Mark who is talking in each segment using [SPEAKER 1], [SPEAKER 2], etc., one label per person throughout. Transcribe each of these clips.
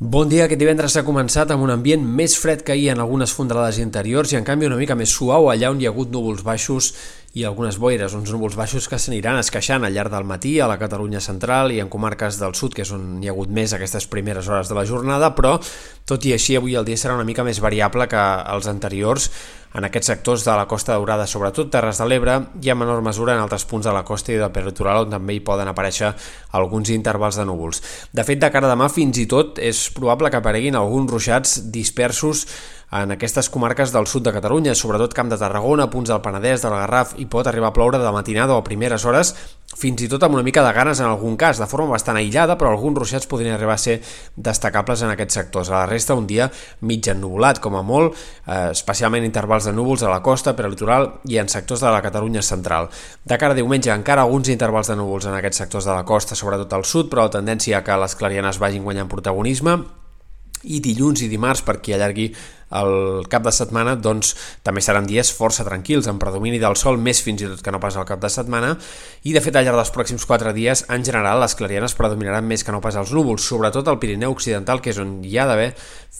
[SPEAKER 1] Bon dia, aquest divendres s'ha començat amb un ambient més fred que ahir en algunes fondalades interiors i en canvi una mica més suau. Allà on hi ha hagut núvols baixos i algunes boires, uns núvols baixos que s'aniran esqueixant al llarg del matí a la Catalunya central i en comarques del sud, que és on hi ha hagut més aquestes primeres hores de la jornada, però tot i així avui el dia serà una mica més variable que els anteriors en aquests sectors de la Costa Daurada, sobretot Terres de l'Ebre, i en menor mesura en altres punts de la costa i del peritoral on també hi poden aparèixer alguns intervals de núvols. De fet, de cara a demà fins i tot és probable que apareguin alguns ruixats dispersos en aquestes comarques del sud de Catalunya, sobretot Camp de Tarragona, punts del Penedès, del Garraf, i pot arribar a ploure de matinada o a primeres hores, fins i tot amb una mica de ganes en algun cas, de forma bastant aïllada, però alguns ruixats podrien arribar a ser destacables en aquests sectors. A la resta, un dia mig ennubulat, com a molt, eh, especialment intervals de núvols a la costa, per al litoral i en sectors de la Catalunya central. De cara a diumenge, encara alguns intervals de núvols en aquests sectors de la costa, sobretot al sud, però la tendència a que les clarianes vagin guanyant protagonisme, i dilluns i dimarts per qui allargui el cap de setmana doncs, també seran dies força tranquils, amb predomini del sol més fins i tot que no pas al cap de setmana i de fet al llarg dels pròxims 4 dies en general les clarianes predominaran més que no pas els núvols, sobretot al Pirineu Occidental que és on hi ha d'haver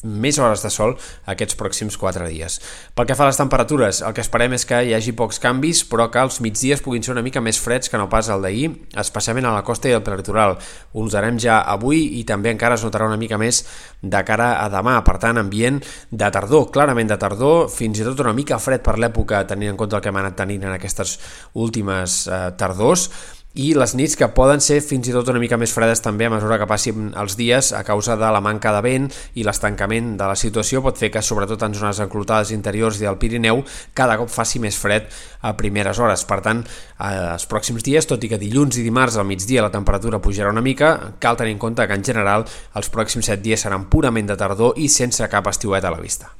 [SPEAKER 1] més hores de sol aquests pròxims 4 dies. Pel que fa a les temperatures, el que esperem és que hi hagi pocs canvis però que els migdies puguin ser una mica més freds que no pas el d'ahir, especialment a la costa i al peritoral. Ho notarem ja avui i també encara es notarà una mica més de cara a demà, per tant ambient de tardor, clarament de tardor, fins i tot una mica fred per l'època, tenint en compte el que hem anat tenint en aquestes últimes eh, tardors, i les nits que poden ser fins i tot una mica més fredes també a mesura que passin els dies a causa de la manca de vent i l'estancament de la situació pot fer que sobretot en zones enclotades interiors i del Pirineu cada cop faci més fred a primeres hores. Per tant, els pròxims dies, tot i que dilluns i dimarts al migdia la temperatura pujarà una mica, cal tenir en compte que en general els pròxims 7 dies seran purament de tardor i sense cap estiuet a la vista.